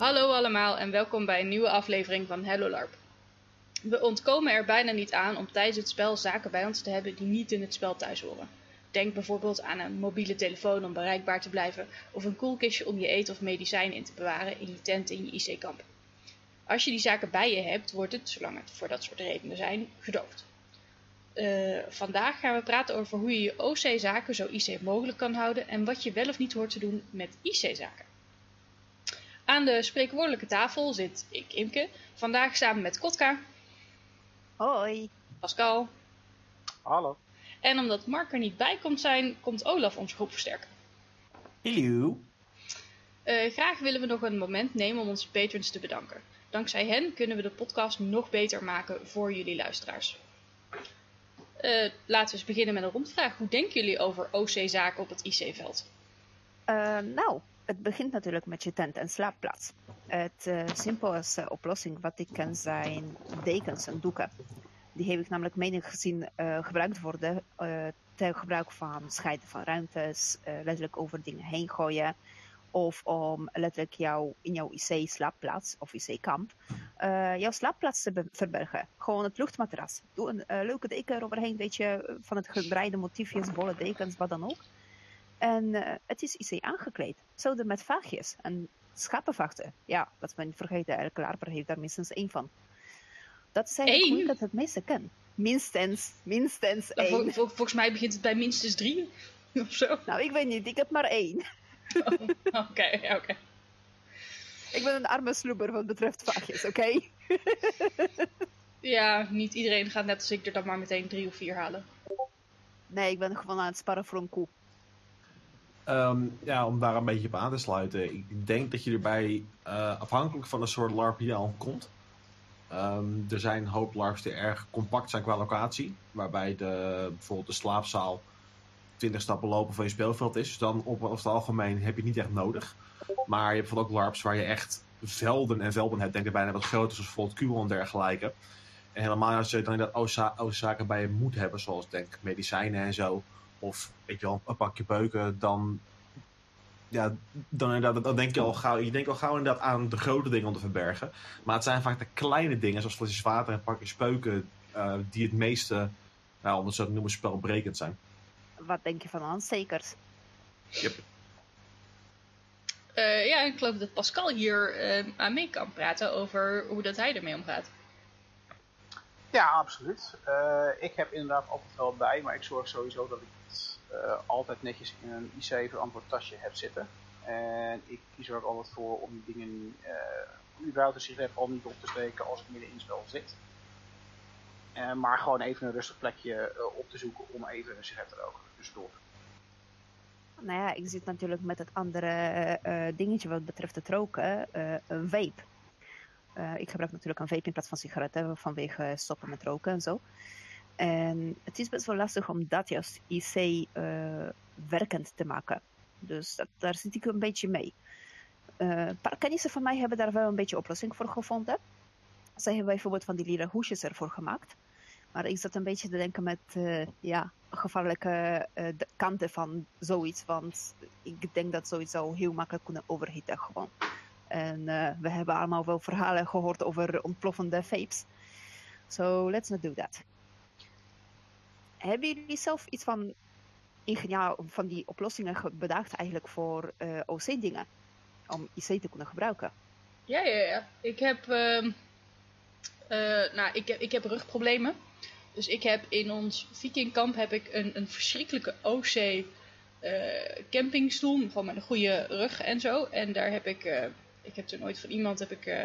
Hallo allemaal en welkom bij een nieuwe aflevering van Hello LARP. We ontkomen er bijna niet aan om tijdens het spel zaken bij ons te hebben die niet in het spel thuis horen. Denk bijvoorbeeld aan een mobiele telefoon om bereikbaar te blijven of een koelkistje om je eten of medicijn in te bewaren in je tent in je IC-kamp. Als je die zaken bij je hebt, wordt het, zolang het voor dat soort redenen zijn, gedoofd. Uh, vandaag gaan we praten over hoe je je OC-zaken zo IC mogelijk kan houden en wat je wel of niet hoort te doen met IC-zaken. Aan de spreekwoordelijke tafel zit ik, Imke, vandaag samen met Kotka. Hoi. Pascal. Hallo. En omdat Mark er niet bij komt zijn, komt Olaf onze groep versterken. Hallo. Uh, graag willen we nog een moment nemen om onze patrons te bedanken. Dankzij hen kunnen we de podcast nog beter maken voor jullie luisteraars. Uh, laten we eens beginnen met een rondvraag. Hoe denken jullie over OC-zaken op het IC-veld? Uh, nou, het begint natuurlijk met je tent en slaapplaats. Het uh, simpelste oplossing wat ik ken zijn dekens en doeken. Die heb ik namelijk menig gezien uh, gebruikt worden uh, ter gebruik van scheiden van ruimtes, letterlijk over dingen heen gooien. Of om letterlijk jou in jouw IC-slaapplaats of IC-kamp jouw slaapplaats te verbergen. Gewoon het luchtmatras. Doe een leuke deken eroverheen, weet je, van het gebreide motiefjes, bolle dekens, wat dan ook. En uh, het is IC aangekleed. Zouden met vaagjes en schapenvachten. Ja, wat men vergeten, elke larper heeft daar minstens één van. Dat is eigenlijk hoe ik het het meeste ken. Minstens, minstens nou, één. Vol, vol, volgens mij begint het bij minstens drie of zo. Nou, ik weet niet, ik heb maar één. Oké, oh, oké. Okay, okay. Ik ben een arme sloeber wat betreft vaagjes, oké? Okay? ja, niet iedereen gaat net als ik er dan maar meteen drie of vier halen. Nee, ik ben gewoon aan het sparren voor een koe. Um, ja, om daar een beetje op aan te sluiten. Ik denk dat je erbij, uh, afhankelijk van de soort LARP die al komt. Um, er zijn een hoop LARPs die erg compact zijn qua locatie. Waarbij de, bijvoorbeeld de slaapzaal 20 stappen lopen van je speelveld is. Dus dan op, over het algemeen heb je niet echt nodig. Maar je hebt bijvoorbeeld ook LARPs waar je echt velden en velden hebt. Denk er bijna wat groter, zoals bijvoorbeeld Kubo en dergelijke. En helemaal als je dan dat zaken bij je moet hebben, zoals denk medicijnen en zo of weet je wel, een pakje beuken, dan, ja, dan, inderdaad, dan denk je al gauw, je denkt al gauw inderdaad aan de grote dingen om te verbergen. Maar het zijn vaak de kleine dingen, zoals flesjes water en pakjes beuken, uh, die het meeste, nou, om het zo te noemen, spelbrekend zijn. Wat denk je van aanstekers? Yep. Uh, ja, ik geloof dat Pascal hier uh, aan mee kan praten over hoe dat hij ermee omgaat. Ja, absoluut. Uh, ik heb inderdaad altijd wel bij, maar ik zorg sowieso dat ik het uh, altijd netjes in een IC verantwoord tasje heb zitten. En ik kies er ook altijd voor om die dingen uh, überhaupt een sigaret al niet op te steken als ik midden in spel zit. Uh, maar gewoon even een rustig plekje op te zoeken om even een sigaret te roken. Dus door. Nou ja, ik zit natuurlijk met het andere dingetje wat betreft het roken, een vape. Uh, ik gebruik natuurlijk een vape in plaats van sigaretten vanwege stoppen met roken en zo. En het is best wel lastig om dat juist IC uh, werkend te maken. Dus daar zit ik een beetje mee. Uh, een paar kennissen van mij hebben daar wel een beetje oplossing voor gevonden. Zij hebben bijvoorbeeld van die leren hoesjes ervoor gemaakt. Maar ik zat een beetje te denken met ja, gevaarlijke kanten van zoiets. Want ik denk dat zoiets zou heel makkelijk kunnen overhitten gewoon. En uh, we hebben allemaal wel verhalen gehoord over ontploffende vapes. So let's not do that. Hebben jullie zelf iets van, van die oplossingen bedacht eigenlijk voor uh, OC-dingen? Om IC te kunnen gebruiken? Ja, ja, ja. Ik heb, uh, uh, nou, ik, heb, ik heb rugproblemen. Dus ik heb in ons vikingkamp heb ik een, een verschrikkelijke OC campingstoel. Gewoon met een goede rug en zo. En daar heb ik ik heb toen ooit van iemand heb ik uh,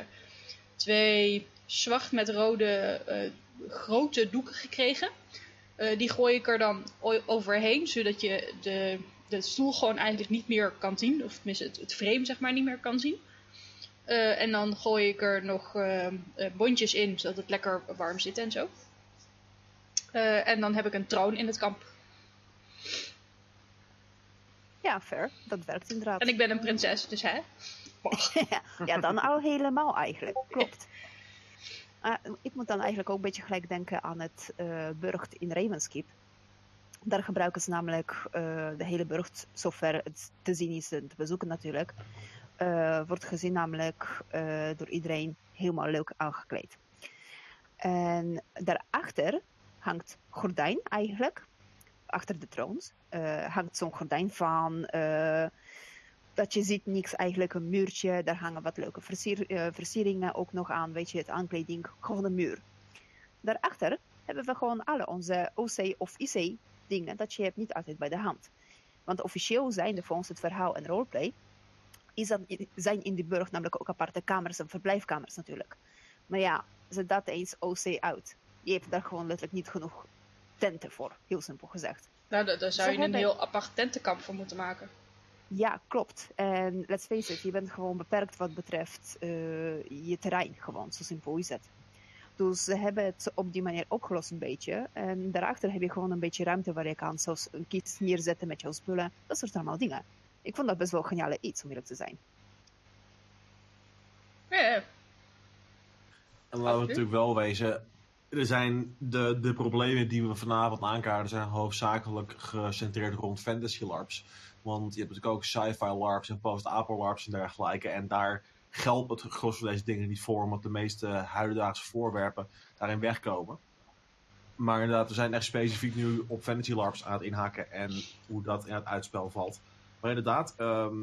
twee zwart met rode uh, grote doeken gekregen. Uh, die gooi ik er dan overheen, zodat je de, de stoel gewoon eigenlijk niet meer kan zien. Of tenminste het, het frame zeg maar niet meer kan zien. en dan gooi ik er nog bondjes in, zodat het lekker warm zit en zo. en dan heb ik een troon in het kamp. Ja, fair. Dat werkt inderdaad. En ik ben een prinses, dus hè? ja, dan al helemaal eigenlijk. Klopt. Ik moet dan eigenlijk ook een beetje gelijk denken aan het uh, burcht in Ravenskeep. Daar gebruiken ze namelijk uh, de hele burcht, zover het te zien is en te bezoeken natuurlijk, eh, wordt gezien namelijk eh, door iedereen helemaal leuk aangekleed. En daarachter hangt gordijn eigenlijk, achter de troons, eh, hangt zo'n gordijn van eh, dat je ziet niks eigenlijk een muurtje, daar hangen wat leuke versier, eh, versieringen ook nog aan, weet je, het aankleding, gewoon een muur. Daarachter hebben we gewoon alle onze OC of IC dingen dat je hebt niet altijd bij de hand. Want officieel zijn er volgens het verhaal en roleplay, is dat, zijn in die burg namelijk ook aparte kamers en verblijfkamers natuurlijk. Maar ja, zet dat eens OC uit. Je hebt daar gewoon letterlijk niet genoeg tenten voor, heel simpel gezegd. Nou, daar, zou Ze je een heel apart tentenkamp voor moeten maken. Ja, klopt. En let's face it, je bent gewoon beperkt wat betreft eh, je terrein gewoon. Zo simpel is het. Dus ze hebben het op die manier opgelost een beetje. En daarachter heb je gewoon een beetje ruimte waar je kan zoals een kist neerzetten met jouw spullen. Dat soort allemaal dingen. Ik vond dat best wel geniale iets, om eerlijk te zijn. Ja. En laten we natuurlijk wel wezen, er zijn de, de problemen die we vanavond aankaarten zijn hoofdzakelijk gecentreerd rond fantasy LARPs. Want je hebt natuurlijk ook sci-fi LARPs en post-apo LARPs en dergelijke. En daar geldt het gros van deze dingen niet voor, omdat de meeste huidendaagse voorwerpen daarin wegkomen. Maar inderdaad, we zijn echt specifiek nu op fantasy LARPs aan het inhaken en hoe dat in het uitspel valt. Maar inderdaad, ehm,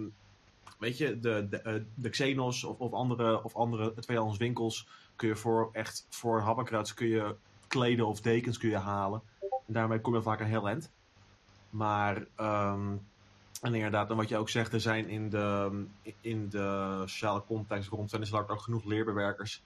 weet je, de, eh, de Xenos of, of andere, of andere tweedehands kun je voor echt voor happenkruids kun je kleden of dekens kun je halen. En daarmee kom je vaak een heel eind. Maar ehm, en inderdaad, en wat je ook zegt, er zijn in de, in de sociale context rond Fantasy LARP ook genoeg leerbewerkers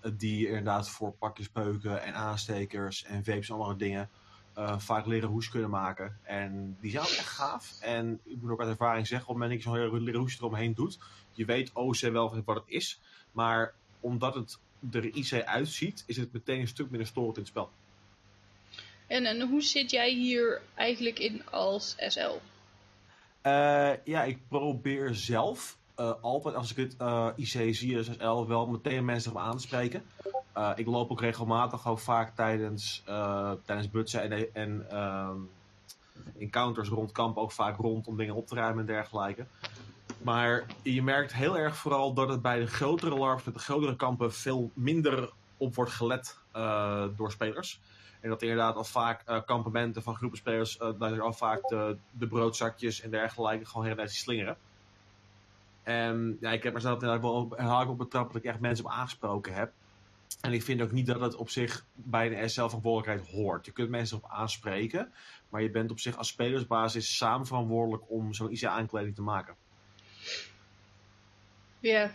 eh, die inderdaad voor pakjes peuken en aanstekers en vapes en andere dingen eh, vaak leren hoes kunnen maken. En die zijn ook echt gaaf. En ik moet ook uit ervaring zeggen, op het moment dat je zo'n leren hoesje eromheen doet, je weet OC wel wat het is, maar omdat het er IC uitziet, is het meteen een stuk minder storend in het spel. En, en hoe zit jij hier eigenlijk in als SL? Eh, ja, ik probeer zelf eh, altijd als ik het eh, IC zie, SSL, wel meteen mensen erop aan te spreken. Ik loop ook regelmatig ook vaak tijdens, tijdens butsen en, en ehm, encounters rond kamp ook vaak rond om dingen op te ruimen en dergelijke. Maar je merkt heel erg vooral dat het bij de grotere LARPs met de grotere kampen veel minder op wordt gelet door spelers. En dat inderdaad al vaak eh, kampementen van groepen spelers, eh dat er al vaak de, broodzakjes en dergelijke gewoon heel erg slingeren. En ja, ik heb er zelf inderdaad wel haak op betrapt dat ik echt mensen op aangesproken heb. En ik vind ook niet dat het op zich bij een SL verantwoordelijkheid hoort. Je kunt mensen op aanspreken, maar je bent op zich als spelersbasis samen verantwoordelijk om zo'n IC-aankleding te maken. Ja,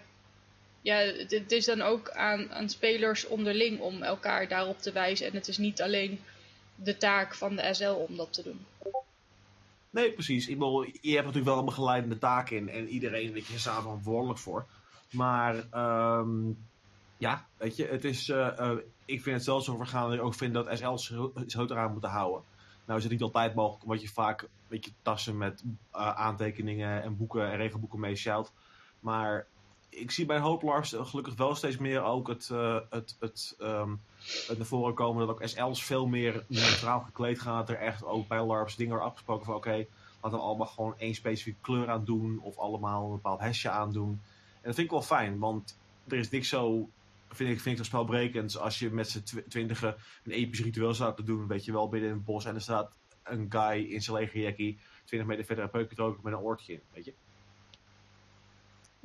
ja het, is dan ook aan, aan spelers onderling om elkaar daarop te wijzen. En het is niet alleen de taak van de SL om dat te doen. Nee, precies. Ik bedoel, je hebt natuurlijk wel een begeleidende taak in en iedereen er samen verantwoordelijk voor. Maar ehm, ja, weet je, het is, eh, eh, ik vind het zelfs zo vergaan dat ik ook vind dat SL's zo eraan moeten houden. Nou is het niet altijd mogelijk, omdat je vaak weet je, tassen met eh, aantekeningen en boeken en regelboeken mee sjouwt. Maar ik zie bij een hoop LARPs gelukkig wel steeds meer ook het, eh, het, het, ehm, het naar voren komen dat ook SL's veel meer neutraal gekleed gaan. Dat er echt ook bij LARPs dingen afgesproken van oké, laten we allemaal gewoon één specifieke kleur aan doen. Of allemaal een bepaald hesje aandoen. En dat vind ik wel fijn, want er is niks zo, vind ik, vind ik zo spelbrekend als je met z'n tw- twintigen een episch ritueel zou te doen. Weet je wel, binnen in het bos en er staat een guy in zijn legerjackie 20 meter verder een roken met een oortje in, weet je.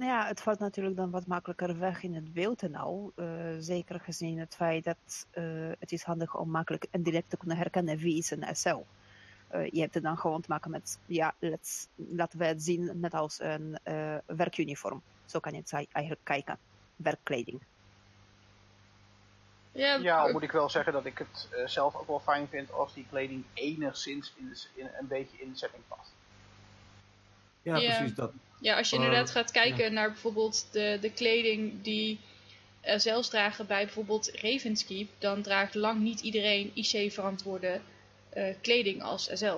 Nou ja, het valt natuurlijk dan wat makkelijker weg in het beeld en al. eh, zeker gezien het feit dat eh, het is handig om makkelijk en direct te kunnen herkennen wie is een SL. Eh, je hebt het dan gewoon te maken met, ja, let's, laten we het zien net als een eh, werkuniform. Zo kan je het eigenlijk kijken. Werkkleding. Ja, Ja, moet ik wel zeggen dat ik het zelf ook wel fijn vind als die kleding enigszins in de, in, een beetje in de setting past. Ja, Ja. precies dat. Ja, als je Eh, inderdaad gaat kijken naar bijvoorbeeld de, de kleding die SL's dragen bij bijvoorbeeld Ravenskeep, dan draagt lang niet iedereen IC-verantwoorde eh, kleding als SL.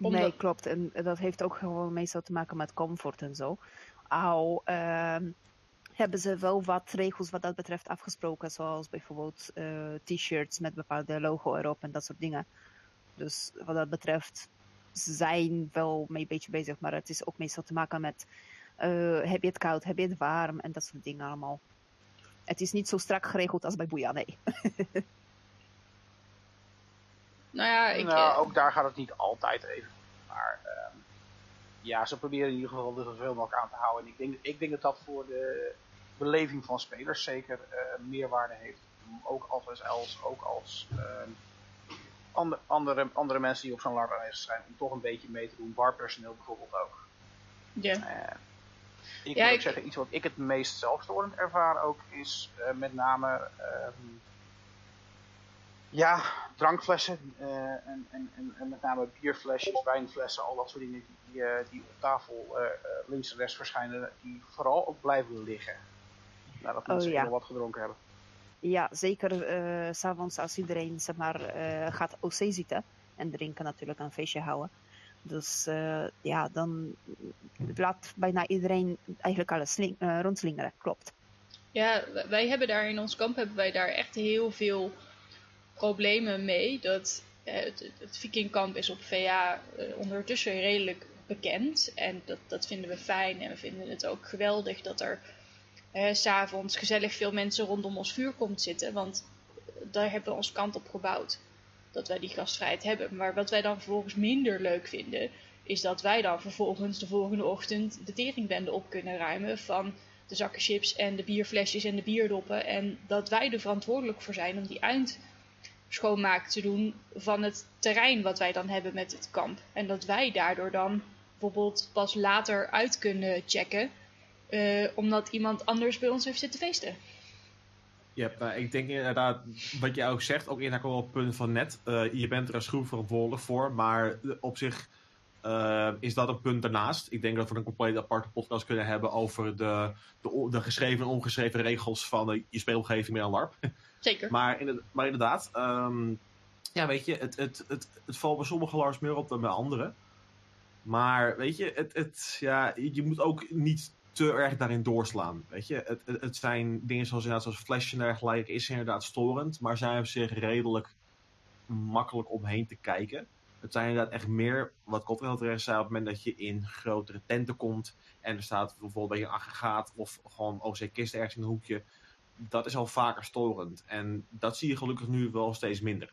Omdat- Nee, klopt. En dat heeft ook gewoon meestal te maken met comfort en zo. Al ehm, hebben ze wel wat regels wat dat betreft afgesproken, zoals bijvoorbeeld eh, t-shirts met bepaalde logo erop en dat soort dingen. Dus wat dat betreft, zijn wel mee een beetje bezig, maar het is ook meestal te maken met Eh, heb je het koud, heb je het warm en dat soort dingen allemaal. Het is niet zo strak geregeld als bij Boeia, nee. Nou ja, ik, nou, eh, ook daar gaat het niet altijd even. Maar ehm, ja, ze proberen in ieder geval er zoveel mogelijk aan te houden. En ik denk, ik denk dat dat voor de beleving van spelers zeker eh, meerwaarde heeft. Ook als SL's, ook als ehm, ander- andere, andere mensen die op zo'n LARP aanwezig zijn. Om toch een beetje mee te doen. Barpersoneel bijvoorbeeld ook. ja. Eh, ik Ja, moet zeggen, iets wat ik het meest zelfstorend ervaar ook is eh, met name ehm, ja, drankflessen eh, en, en, en, en met name bierflesjes, wijnflessen, al dat soort dingen die, die, die op tafel links en rechts verschijnen, die vooral ook blijven liggen. Nadat Oh, mensen ja. heel wat gedronken hebben. Ja, zeker eh, s'avonds als iedereen zeg maar, eh, gaat OC zitten en drinken natuurlijk een feestje houden. Dus eh, ja, dan laat bijna iedereen eigenlijk alles sling- rondslingeren. Klopt. Ja, wij hebben daar in ons kamp hebben wij daar echt heel veel problemen mee. Dat het, het vikingkamp is op VA ondertussen redelijk bekend. En dat, dat vinden we fijn. En we vinden het ook geweldig dat er s s'avonds gezellig veel mensen rondom ons vuur komt zitten. Want daar hebben we ons kamp op gebouwd. Dat wij die gastvrijheid hebben. Maar wat wij dan vervolgens minder leuk vinden, is dat wij dan vervolgens de volgende ochtend de teringbende op kunnen ruimen van de zakken chips en de bierflesjes en de bierdoppen. En dat wij er verantwoordelijk voor zijn om die eindschoonmaak te doen van het terrein wat wij dan hebben met het kamp. En dat wij daardoor dan bijvoorbeeld pas later uit kunnen checken. Eh, omdat iemand anders bij ons heeft zitten feesten. Ja, ik denk inderdaad, wat jij ook zegt, ook inderdaad wel op het punt van net. eh, je bent er als groep verantwoordelijk voor, maar op zich eh, is dat een punt daarnaast. Ik denk dat we een compleet aparte podcast kunnen hebben over de, de, de geschreven en ongeschreven regels van je speelomgeving met een LARP. Zeker. Maar, inderdaad, maar inderdaad, ehm, ja, weet je, het, het, het, het valt bij sommige LARPs meer op dan bij andere. Maar weet je, het, het, ja, je moet ook niet te erg daarin doorslaan. Weet je, het, het, zijn dingen zoals, inderdaad, zoals Flash en dergelijke, is inderdaad storend, maar zijn op zich redelijk makkelijk omheen te kijken. Het zijn inderdaad echt meer, wat Kotter al terecht zei, op het moment dat je in grotere tenten komt en er staat bijvoorbeeld een aggregaat of gewoon OC-kist ergens in een hoekje, dat is al vaker storend. En dat zie je gelukkig nu wel steeds minder.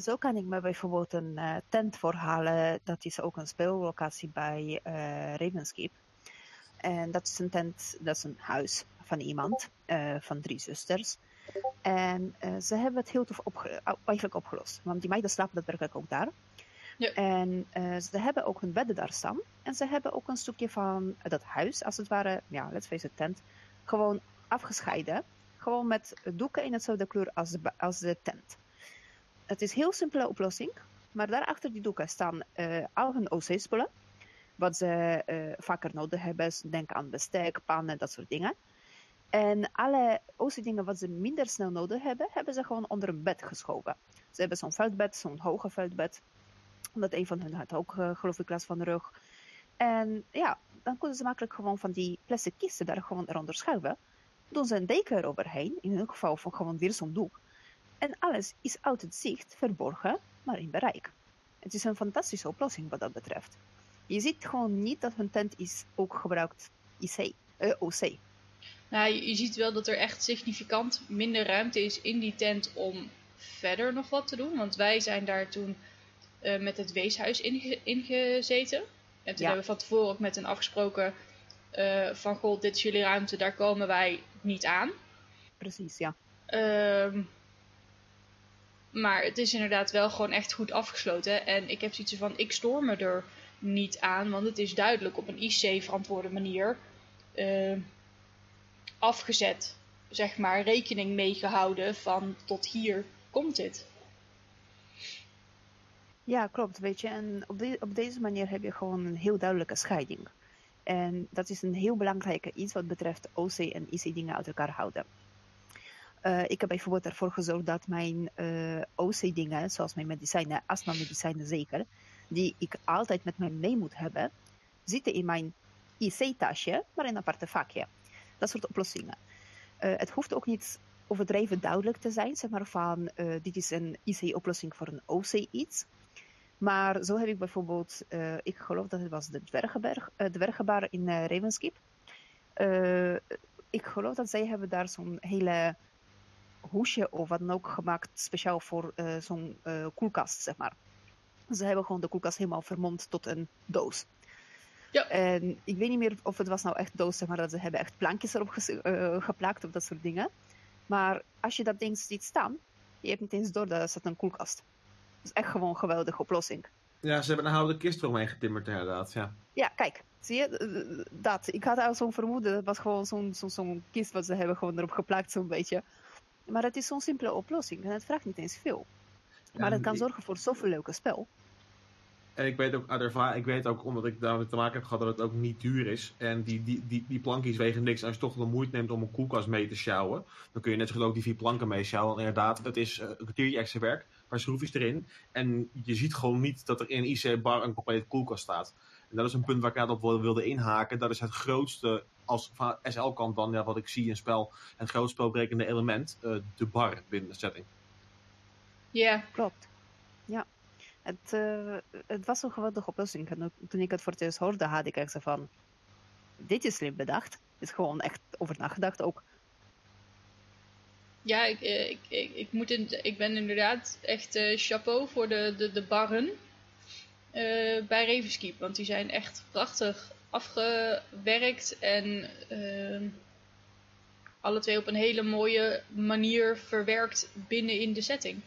Zo kan ik me bijvoorbeeld een eh, tent voorhalen. Dat is ook een speellocatie bij eh Ravenskeep. En dat is een tent, dat is een huis van iemand, eh, van drie zusters. En ze hebben het heel tof opge- eigenlijk opgelost. Want die meiden slapen daadwerkelijk ook daar. Ja. En ze hebben ook hun bedden daar staan. En ze hebben ook een stukje van dat huis, als het ware, ja, let's face it, tent, gewoon afgescheiden. Gewoon met doeken in hetzelfde kleur als de, als de tent. Het is een heel simpele oplossing. Maar daar achter die doeken staan eh, al hun OC-spullen. Wat ze eh, vaker nodig hebben. Denk aan bestek, pannen, dat soort dingen. En alle OC-dingen wat ze minder snel nodig hebben, hebben ze gewoon onder een bed geschoven. Ze hebben zo'n veldbed, zo'n hoge veldbed. Omdat een van hen had ook, eh, geloof ik, last van de rug. En ja, dan kunnen ze makkelijk gewoon van die plastic kisten daar gewoon eronder schuiven. Doen ze een deken eroverheen, in hun geval van gewoon weer zo'n doek. En alles is uit het zicht, verborgen, maar in bereik. Het is een fantastische oplossing wat dat betreft. Je ziet gewoon niet dat hun tent is ook gebruikt IC, eh, OC. Nou, je, je ziet wel dat er echt significant minder ruimte is in die tent om verder nog wat te doen. Want wij zijn daar toen eh, met het weeshuis inge- ingezeten. En toen Ja. hebben we van tevoren ook met hen afgesproken eh, van... Goh, dit is jullie ruimte, daar komen wij niet aan. Precies, ja. Ehm, maar het is inderdaad wel gewoon echt goed afgesloten. En ik heb zoiets van, ik stoor me er niet aan. Want het is duidelijk op een IC-verantwoorde manier ehm, afgezet. Zeg maar, rekening mee gehouden van tot hier komt dit. Ja, klopt, weet je. En op, op deze manier heb je gewoon een heel duidelijke scheiding. En dat is een heel belangrijke iets wat betreft OC en IC dingen uit elkaar houden. Eh, ik heb bijvoorbeeld ervoor gezorgd dat mijn eh, OC-dingen, zoals mijn medicijnen, astma-medicijnen zeker, die ik altijd met mij mee moet hebben, zitten in mijn IC-tasje, maar in een aparte vakje. Dat soort oplossingen. Eh, het hoeft ook niet overdreven duidelijk te zijn, zeg maar van dit is een IC-oplossing voor een OC iets. Maar zo heb ik bijvoorbeeld, ik geloof dat het was de Dwergenberg, Dwergenbar in Ravenskeep. ik geloof dat zij hebben daar zo'n hele hoesje of wat dan ook gemaakt speciaal voor zo'n koelkast, zeg maar. Ze hebben gewoon de koelkast helemaal vermomd tot een doos. Ja. En ik weet niet meer of het was nou echt doos, zeg maar, dat ze hebben echt plankjes erop geplakt of dat soort dingen. Maar als je dat ding ziet staan, je hebt niet eens door dat het een koelkast. Dat is echt gewoon een geweldige oplossing. Ja, ze hebben een houten kist eromheen getimmerd inderdaad, ja. Ja, kijk. Zie je? Dat. Ik had al zo'n vermoeden. Het was gewoon zo'n zo'n zo'n kist wat ze hebben gewoon erop geplakt zo'n beetje. Maar het is zo'n simpele oplossing. En het vraagt niet eens veel. Maar het kan zorgen voor zoveel leuke spel. En ik weet ook uit ervaring, ik weet ook omdat ik daarmee te maken heb gehad dat het ook niet duur is. En die, die, die, die plankjes wegen niks. Als je toch de moeite neemt om een koelkast mee te sjouwen, dan kun je net zo goed ook die vier planken mee sjouwen. En inderdaad, het is uh, een kwartiertje extra werk, paar schroefjes erin. En je ziet gewoon niet dat er in een IC-bar een complete koelkast staat. En dat is een punt waar ik net op wilde inhaken. Dat is het grootste, als van SL-kant dan, ja, wat ik zie in spel, het grootste spelbrekende element, uh, de bar binnen de setting. Ja, klopt. Ja. Het, uh, het was een geweldige oplossing. En toen ik het voor het eerst hoorde, had ik echt zo van... Dit is slim bedacht. Het is gewoon echt over nagedacht ook. Ja, ik, ik, ik, ik, moet in, ik ben inderdaad echt uh, chapeau voor de, de, de barren bij Ravenskeep. Want die zijn echt prachtig afgewerkt en uh, alle twee op een hele mooie manier verwerkt binnen in de setting.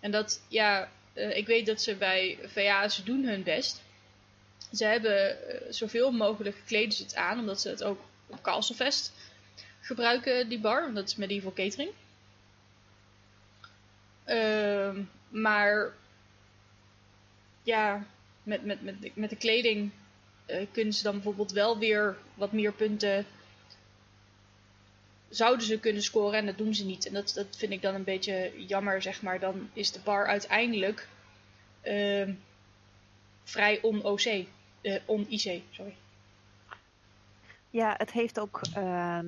En dat, ja, uh, ik weet dat ze bij VA, ze doen hun best. Ze hebben uh, zoveel mogelijk kleden ze het aan, omdat ze het ook op Castlefest gebruiken, die bar. Dat is medieval catering. Uh, maar ja, met, met, met, met de kleding uh, kunnen ze dan bijvoorbeeld wel weer wat meer punten zouden ze kunnen scoren en dat doen ze niet. En dat, dat vind ik dan een beetje jammer, zeg maar. Dan is de bar uiteindelijk uh, vrij on-OC. Uh, on-IC, sorry. Ja, het heeft ook uh,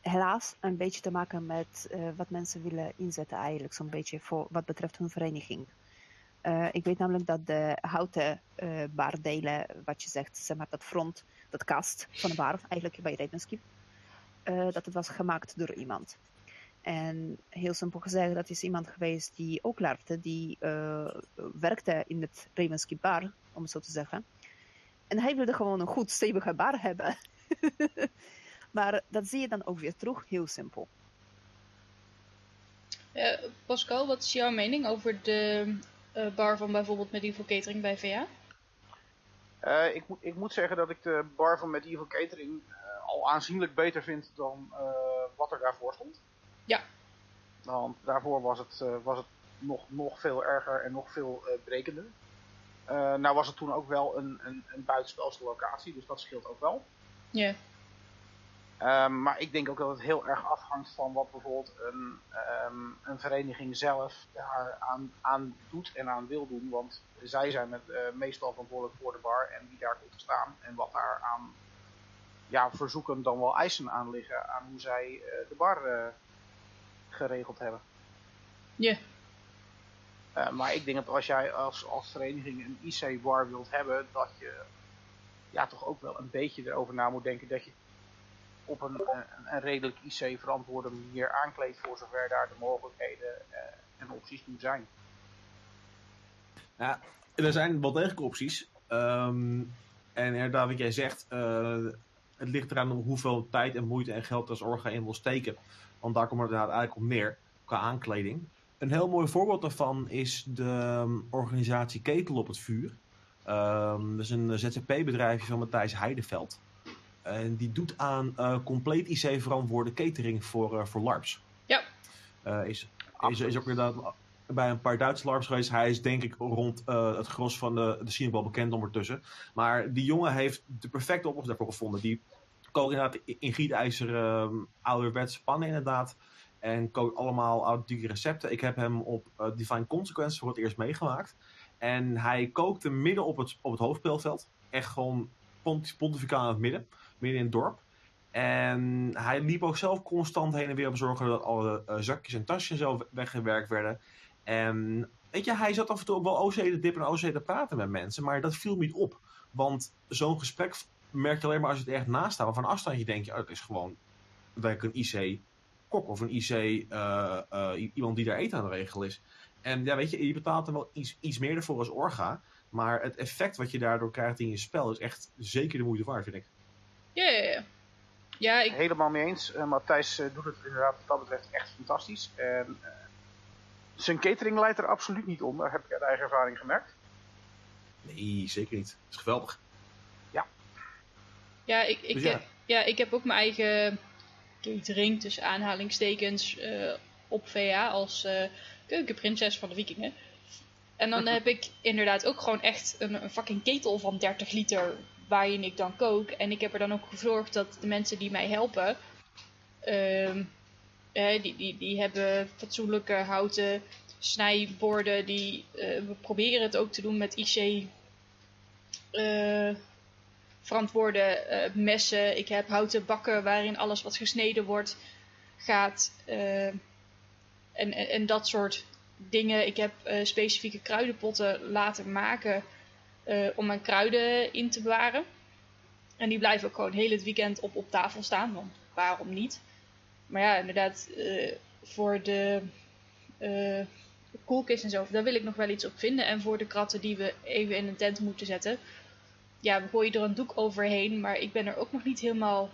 helaas een beetje te maken met uh, wat mensen willen inzetten eigenlijk. Zo'n beetje voor wat betreft hun vereniging. Uh, ik weet namelijk dat de houten uh, baardelen, wat je zegt, zeg maar dat front, dat kast van de bar, eigenlijk bij Ravenskeep, uh, dat het was gemaakt door iemand. En heel simpel gezegd, dat is iemand geweest die ook larfte, die werkte in het Ravenskeep bar, om het zo te zeggen. En hij wilde gewoon een goed stevige bar hebben. maar dat zie je dan ook weer terug, heel simpel. Pascal, wat is jouw mening over de bar van bijvoorbeeld Medieval Catering bij VA? Uh, ik, ik, moet zeggen dat ik de bar van Medieval Catering uh, al aanzienlijk beter vind dan wat er daarvoor stond. Ja. Want daarvoor was het, was het nog, nog veel erger en nog veel brekender. nou was het toen ook wel een, een, een buitenspelse locatie, dus dat scheelt ook wel. Ja. Yeah. Um, maar ik denk ook dat het heel erg afhangt van wat bijvoorbeeld een, um, een vereniging zelf daar aan, aan, doet en aan wil doen. Want zij zijn met, uh, meestal verantwoordelijk voor de bar en wie daar komt te staan. En wat daar aan ja, verzoeken dan wel eisen aan liggen aan hoe zij uh, de bar uh, geregeld hebben. Ja. Yeah. maar ik denk dat als jij als, als vereniging een IC-bar wilt hebben, dat je ja, toch ook wel een beetje erover na moet denken dat je op een, een, redelijk IC-verantwoorde manier aankleedt voor zover daar de mogelijkheden uh, en opties toe zijn. Ja, er zijn wel degelijk opties. Um, en inderdaad, wat jij zegt, uh, het ligt eraan hoeveel tijd en moeite en geld als orga in wil steken. Want daar komt het inderdaad eigenlijk op neer, qua aankleding. Een heel mooi voorbeeld daarvan is de um, organisatie Ketel op het Vuur. Um, dat is een ZZP-bedrijfje van Matthijs Heideveld. En die doet aan uh, compleet IC-verantwoorde catering voor, uh, voor LARPs. Ja. Uh, is, is, is ook inderdaad bij een paar Duitse LARPs geweest. Hij is denk ik rond het gros van de, de scene wel bekend ondertussen. Maar die jongen heeft de perfecte oplossing daarvoor gevonden. Die kookt inderdaad in gietijzer um, ouderwetse pannen inderdaad. En kookt allemaal authentieke recepten. Ik heb hem op Divine Consequence voor het eerst meegemaakt. En hij kookte midden op het, op het hoofdspeelveld. Echt gewoon pontificaal in het midden midden in het dorp. En hij liep ook zelf constant heen en weer om te zorgen dat alle uh, zakjes en tasjes zo weggewerkt werden. En weet je, hij zat af en toe ook wel OC te dippen en OC te praten met mensen, maar dat viel niet op. Want zo'n gesprek merk je alleen maar als je het echt naast staat. Maar van afstandje denk je, oh, het is gewoon dat een IC-kok of een IC, uh, uh, iemand die daar eten aan de regel is. En ja, weet je, je betaalt er wel iets, iets meer ervoor als orga. Maar het effect wat je daardoor krijgt in je spel is echt zeker de moeite waard, vind ik. Ja, ja, ja. ja ik... Helemaal mee eens. Uh, Matthijs uh, doet het inderdaad wat dat betreft echt fantastisch. En uh, zijn catering leidt er absoluut niet om. Dat heb ik uit eigen ervaring gemerkt. Nee, zeker niet. Dat is geweldig. Ja. Ja, ik, ik, dus ja. Heb, ja, ik heb ook mijn eigen catering, tussen aanhalingstekens, op VA als keukenprinses van de vikingen. En dan heb ik inderdaad ook gewoon echt een, een, fucking ketel van 30 liter waarin ik dan kook. En ik heb er dan ook gezorgd dat de mensen die mij helpen, uh, die, die, die hebben fatsoenlijke houten snijborden. Die, uh, we proberen het ook te doen met IC uh, verantwoorde uh, messen. Ik heb houten bakken waarin alles wat gesneden wordt gaat. en, en, en dat soort dingen. Ik heb specifieke kruidenpotten laten maken uh, om mijn kruiden in te bewaren. En die blijven ook gewoon heel het weekend op, op tafel staan, want waarom niet? Maar ja, inderdaad, uh, voor de koelkist en zo, daar wil ik nog wel iets op vinden. En voor de kratten die we even in een tent moeten zetten. Ja, we gooien er een doek overheen, maar ik ben er ook nog niet helemaal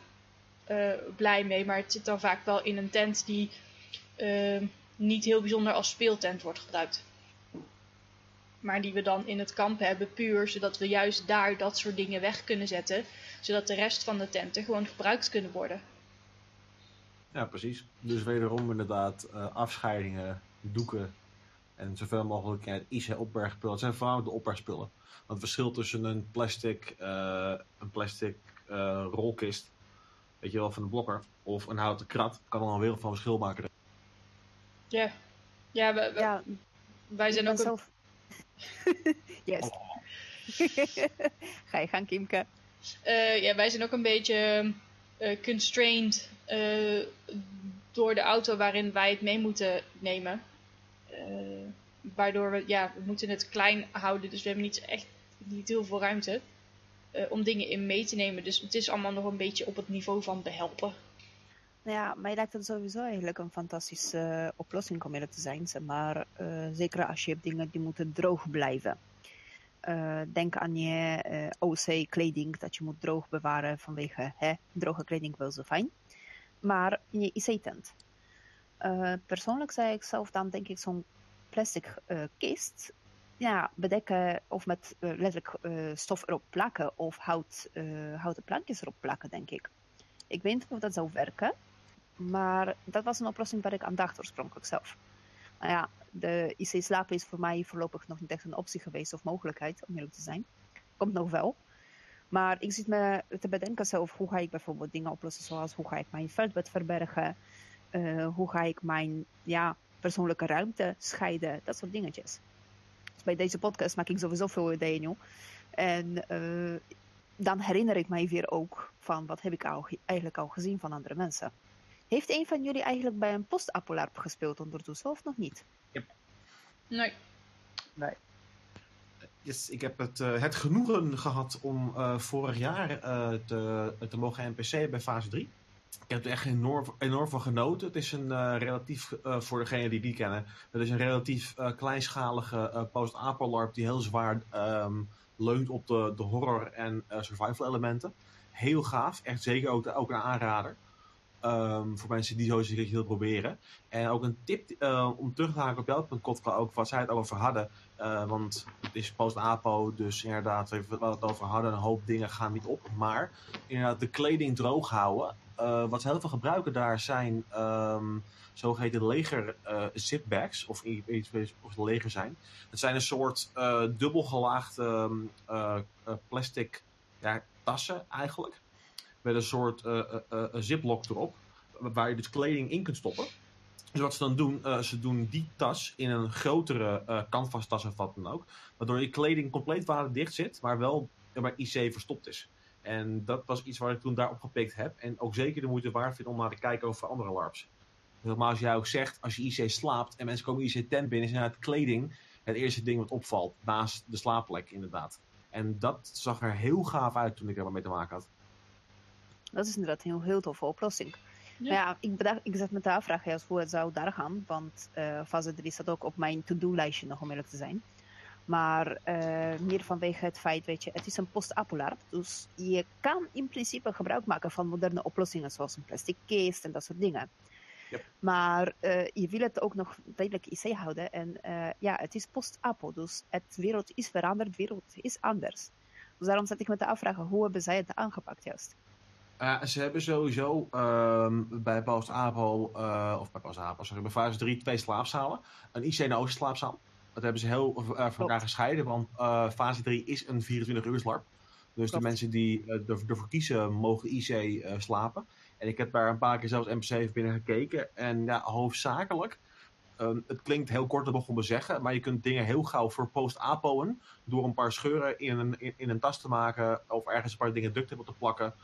blij mee. Maar het zit dan vaak wel in een tent die niet heel bijzonder als speeltent wordt gebruikt. Maar die we dan in het kamp hebben, puur zodat we juist daar dat soort dingen weg kunnen zetten. Zodat de rest van de tenten gewoon gebruikt kunnen worden. Ja, precies. Dus wederom inderdaad uh, afscheidingen, doeken en zoveel mogelijk ja, IC opbergspullen. Het zijn vooral de opbergspullen. Want het verschil tussen een plastic, uh, een plastic uh, rolkist, weet je wel, van een blokker, of een houten krat, kan al een wereld van verschil maken. Ja, ja, we, we, ja wij zijn ook... Zelf... yes. Oh. Ga je gaan, Kimke? Uh, ja, wij zijn ook een beetje uh, constrained uh, door de auto waarin wij het mee moeten nemen. waardoor we, ja, we moeten het klein houden, dus we hebben niet echt niet heel veel ruimte om dingen in mee te nemen. Dus het is allemaal nog een beetje op het niveau van behelpen. Ja, mij lijkt het sowieso eigenlijk een fantastische uh, oplossing om eerlijk te zijn. Maar uh, zeker als je hebt dingen die moeten droog blijven. Uh, denk aan je OC-kleding dat je moet droog bewaren vanwege hè, droge kleding wel zo fijn. Maar je IC-tent. persoonlijk zei ik zelf dan denk ik zo'n plastic kist ja, bedekken of met letterlijk stof erop plakken of hout, houten plankjes erop plakken, denk ik. Ik weet niet of dat zou werken. Maar dat was een oplossing waar ik aan dacht oorspronkelijk zelf. Nou ja, de IC slapen is voor mij voorlopig nog niet echt een optie geweest of mogelijkheid, om eerlijk te zijn. Komt nog wel. Maar ik zit me te bedenken zelf, hoe ga ik bijvoorbeeld dingen oplossen zoals hoe ga ik mijn veldbed verbergen, uh, hoe ga ik mijn ja, persoonlijke ruimte scheiden, dat soort dingetjes. Dus bij deze podcast maak ik sowieso veel ideeën nu. En uh, dan herinner ik mij weer ook van wat heb ik eigenlijk al gezien van andere mensen. Heeft een van jullie eigenlijk bij een postapolarp gespeeld ondertussen of nog niet? Yep. Nee. Nee. Yes, ik heb het, uh, het genoegen gehad om uh, vorig jaar uh, te, te mogen NPC bij fase 3. Ik heb er echt enorm, enorm van genoten. Het is een relatief, voor degenen die die kennen, het is een relatief kleinschalige post-apolarp die heel zwaar um, leunt op de, de horror en survival elementen. Heel gaaf, echt zeker ook, ook een aanrader. Um, voor mensen die zoiets willen proberen. En ook een tip uh, om terug te haken op jouw punt, Kotka, ook wat zij het over hadden. Uh, want het is post-apo, dus inderdaad, we het over hadden, een hoop dingen gaan niet op. Maar inderdaad, de kleding droog houden. Uh, wat ze heel veel gebruiken daar zijn um, zogeheten leger zipbags, of iets of leger zijn. Het zijn een soort dubbelgelaagde um, plastic ja, tassen eigenlijk met een soort uh, ziplock erop, waar je dus kleding in kunt stoppen. Dus wat ze dan doen, ze doen die tas in een grotere canvas tas of wat dan ook. Waardoor je kleding compleet waterdicht zit, maar wel bij IC verstopt is. En dat was iets waar ik toen daar opgepikt heb. En ook zeker de moeite waard vind om naar te kijken over andere LARPs. Normaal als jij ook zegt, als je IC slaapt en mensen komen IC tent binnen, is inderdaad kleding het eerste ding wat opvalt, naast de slaapplek inderdaad. En dat zag er heel gaaf uit toen ik er maar mee te maken had. Dat is inderdaad een heel, heel toffe oplossing. Ja. Ja, ja ik, bedacht, ik zat met de afvraag juist hoe het zou daar gaan. Want eh, fase 3 staat ook op mijn to-do-lijstje nog om eerlijk te zijn. Maar eh, meer vanwege het feit, weet je, het is een post-apolarp. Dus je kan in principe gebruik maken van moderne oplossingen zoals een plastic kist en dat soort dingen. Yep. Maar eh, je wil het ook nog tijdelijk IC houden. En eh, ja, het is post-apo. Dus het wereld is veranderd, de wereld is anders. Dus daarom zat ik met de afvragen, hoe hebben zij het aangepakt juist? Uh, ze hebben sowieso ehm, bij Post Apo, uh, of bij Post Apo, sorry, bij fase 3 twee slaapzalen. Een IC en een slaapzaal. Dat hebben ze heel uh, van elkaar gescheiden, want fase 3 is een 24 uur slarp. Dus Klopt. de mensen die ervoor kiezen, mogen IC slapen. En ik heb daar een paar keer zelfs NPC binnen gekeken. En ja, hoofdzakelijk, um, het klinkt heel kort om te zeggen, maar je kunt dingen heel gauw voor post-apoen door een paar scheuren in een, in, in, een tas te maken of ergens een paar dingen duct te plakken.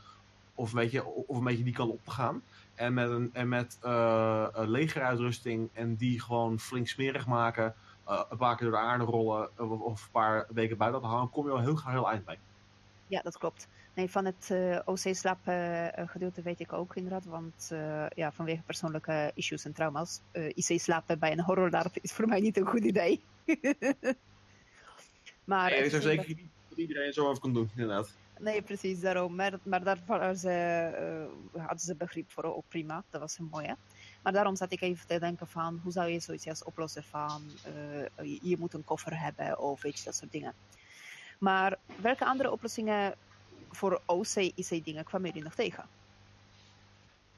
Of een, beetje, of een beetje die kant op te gaan. En met, een, en met uh, een legeruitrusting en die gewoon flink smerig maken. Uh, een paar keer door de aarde rollen of, of, een paar weken buiten te hangen, kom je al heel graag heel eind bij. Ja, dat klopt. Nee, van het OC-slaap gedeelte weet ik ook inderdaad. Want ja, vanwege persoonlijke issues en trauma's. IC-slapen bij een horrorlarp is voor mij niet een goed idee. maar nee, ik zou zeker niet dat iedereen zo over kan doen, inderdaad. Nee, precies, daarom. Maar, maar daar waren ze, uh, hadden ze begrip voor, ook prima. Dat was een mooie. Maar daarom zat ik even te denken van, hoe zou je zoiets als oplossen van, uh, je, moet een koffer hebben of weet dat soort dingen. Maar welke andere oplossingen voor OC, IC dingen kwamen jullie nog tegen?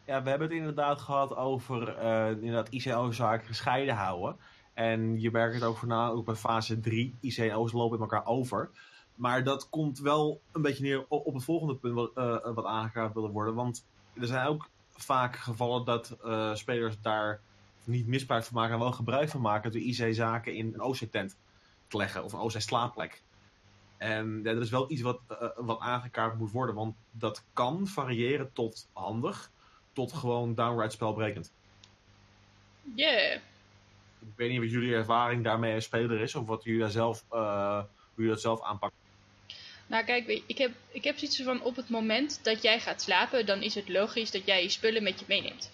Ja, we hebben het inderdaad gehad over uh, inderdaad IC-zaken gescheiden houden. En je merkt het ook voornamelijk bij fase 3. IC en lopen met elkaar over. Maar dat komt wel een beetje neer op het volgende punt wat, uh, wat aangekaart willen worden. Want er zijn ook vaak gevallen dat uh, spelers daar niet misbruik van maken en wel gebruik van maken door IC-zaken in een OC-tent te leggen of een OC-slaapplek. En ja, dat is wel iets wat, uh, wat aangekaart moet worden, want dat kan variëren tot handig, tot gewoon downright spelbrekend. Yeah. Ik weet niet wat jullie ervaring daarmee als speler is, of wat jullie daar zelf, hoe jullie dat zelf aanpakken. Nou kijk, ik heb, ik heb zoiets van op het moment dat jij gaat slapen, dan is het logisch dat jij je spullen met je meeneemt.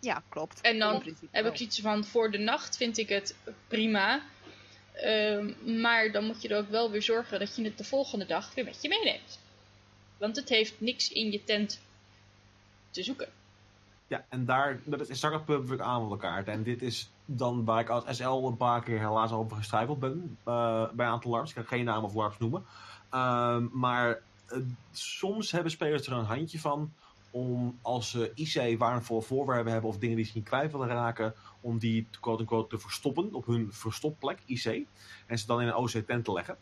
Ja, klopt. En dan heb ik zoiets van voor de nacht vind ik het prima. Um, maar dan moet je er ook wel weer zorgen dat je het de volgende dag weer met je meeneemt. Want het heeft niks in je tent te zoeken. Ja, en daar, dat is straks public aanmeldenkaart. En dit is dan waar ik als SL een paar keer helaas over gestruikeld ben. Uh, bij een aantal LARPs. Ik ga geen naam of LARPs noemen. Uh, maar uh, soms hebben spelers er een handje van. Om als ze IC waardevolle voorwerpen hebben of dingen die ze niet kwijt willen raken. Om die quote-unquote te verstoppen op hun verstopplek, IC. En ze dan in een OC-tent te leggen.